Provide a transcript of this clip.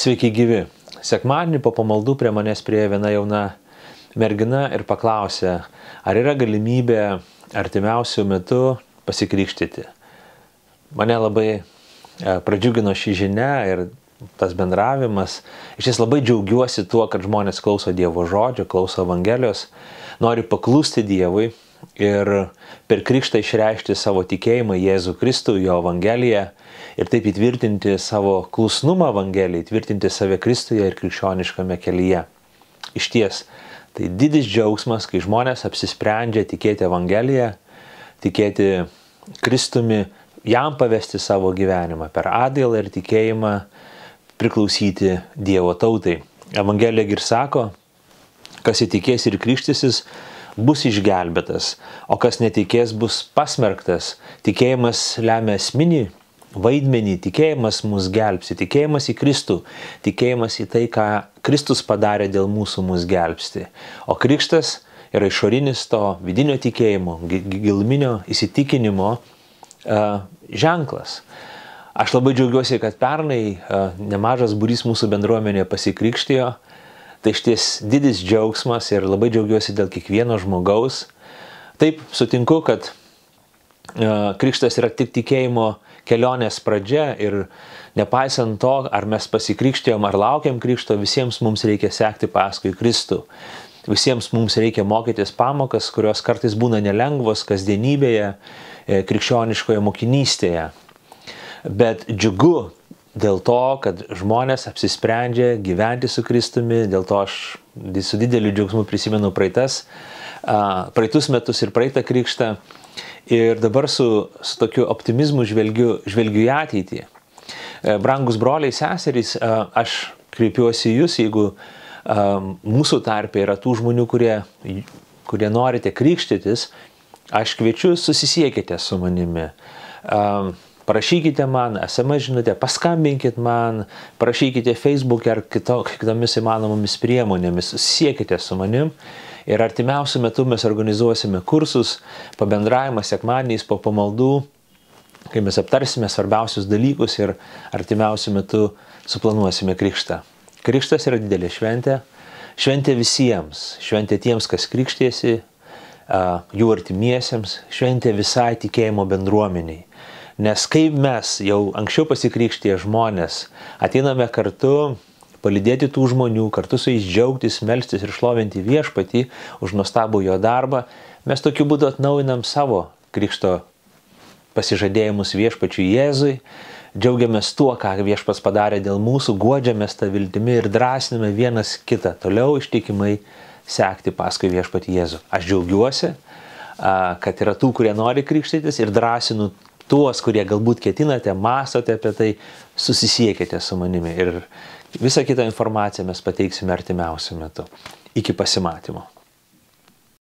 Sveiki gyvi. Sekmadienį po pamaldų prie manęs prie viena jauna mergina ir paklausė, ar yra galimybė artimiausių metų pasikrikštyti. Mane labai e, pradžiugino šį žinę ir tas bendravimas. Iš ties labai džiaugiuosi tuo, kad žmonės klauso Dievo žodžio, klauso Evangelijos, nori paklusti Dievui ir per krikštą išreikšti savo tikėjimą Jėzų Kristų, jo Evangeliją ir taip įtvirtinti savo klusnumą Evangelijai, įtvirtinti save Kristuje ir krikščioniškame kelyje. Iš ties, tai didis džiaugsmas, kai žmonės apsisprendžia tikėti Evangeliją, tikėti Kristumi, jam pavesti savo gyvenimą per atgailą ir tikėjimą priklausyti Dievo tautai. Evangelija ir sako, kas įtikės ir krikštysis, bus išgelbėtas, o kas netikės, bus pasmerktas. Tikėjimas lemia esminį vaidmenį, tikėjimas mus gelbsti, tikėjimas į Kristų, tikėjimas į tai, ką Kristus padarė dėl mūsų mus gelbsti. O krikštas yra išorinis to vidinio tikėjimo, gilminio įsitikinimo uh, ženklas. Aš labai džiaugiuosi, kad pernai uh, nemažas būrys mūsų bendruomenėje pasikrikštijo. Tai iš ties didis džiaugsmas ir labai džiaugiuosi dėl kiekvieno žmogaus. Taip, sutinku, kad uh, krikštas yra tik tikėjimo kelionės pradžia ir nepaisant to, ar mes pasikrikštėjom ar laukiam krikšto, visiems mums reikia sekti paskui Kristų. Visiems mums reikia mokytis pamokas, kurios kartais būna nelengvos kasdienybėje, e, krikščioniškoje mokinystėje. Bet džiugu dėl to, kad žmonės apsisprendžia gyventi su Kristumi, dėl to aš su dideliu džiaugsmu prisimenu praeitas, praeitus metus ir praeitą krikštą Ir dabar su, su tokiu optimizmu žvelgiu, žvelgiu į ateitį. E, brangus broliai, seserys, aš kreipiuosi jūs, jeigu mūsų tarpe yra tų žmonių, kurie, kurie norite krikštytis, aš kviečiu susisiekite su manimi. Parašykite man SMS žinutę, paskambinkit man, parašykite Facebook ar kito, kitomis įmanomomis priemonėmis, susisiekite su manim Ir artimiausių metų mes organizuosime kursus, pabendravimą sekmadieniais po pamaldų, kai mes aptarsime svarbiausius dalykus ir artimiausių metų suplanuosime krikštą. Krikštas yra didelė šventė, šventė visiems, šventė tiems, kas krikštėsi, jų artimiesiems, šventė visai tikėjimo bendruomeniai. Nes kaip mes jau anksčiau pasikrikštė žmonės, ateiname kartu palydėti tų žmonių, kartu su jais džiaugtis, melstis ir šlovinti viešpatį už nuostabų jo darbą, mes tokiu būdu atnaujinam savo krikšto pasižadėjimus viešpačiui Jėzui, džiaugiamės tuo, ką viešpas padarė dėl mūsų, guodžiamės tą viltimi ir drąsiname vienas kitą toliau ištikimai sekti paskui viešpatį Jėzų. Aš džiaugiuosi, kad yra tų, kurie nori krikštytis ir drąsinu tuos, kurie galbūt ketinate, mastote apie tai, susisiekite su manimi. Ir Visą kitą informaciją mes pateiksime artimiausiu metu. Iki pasimatymo.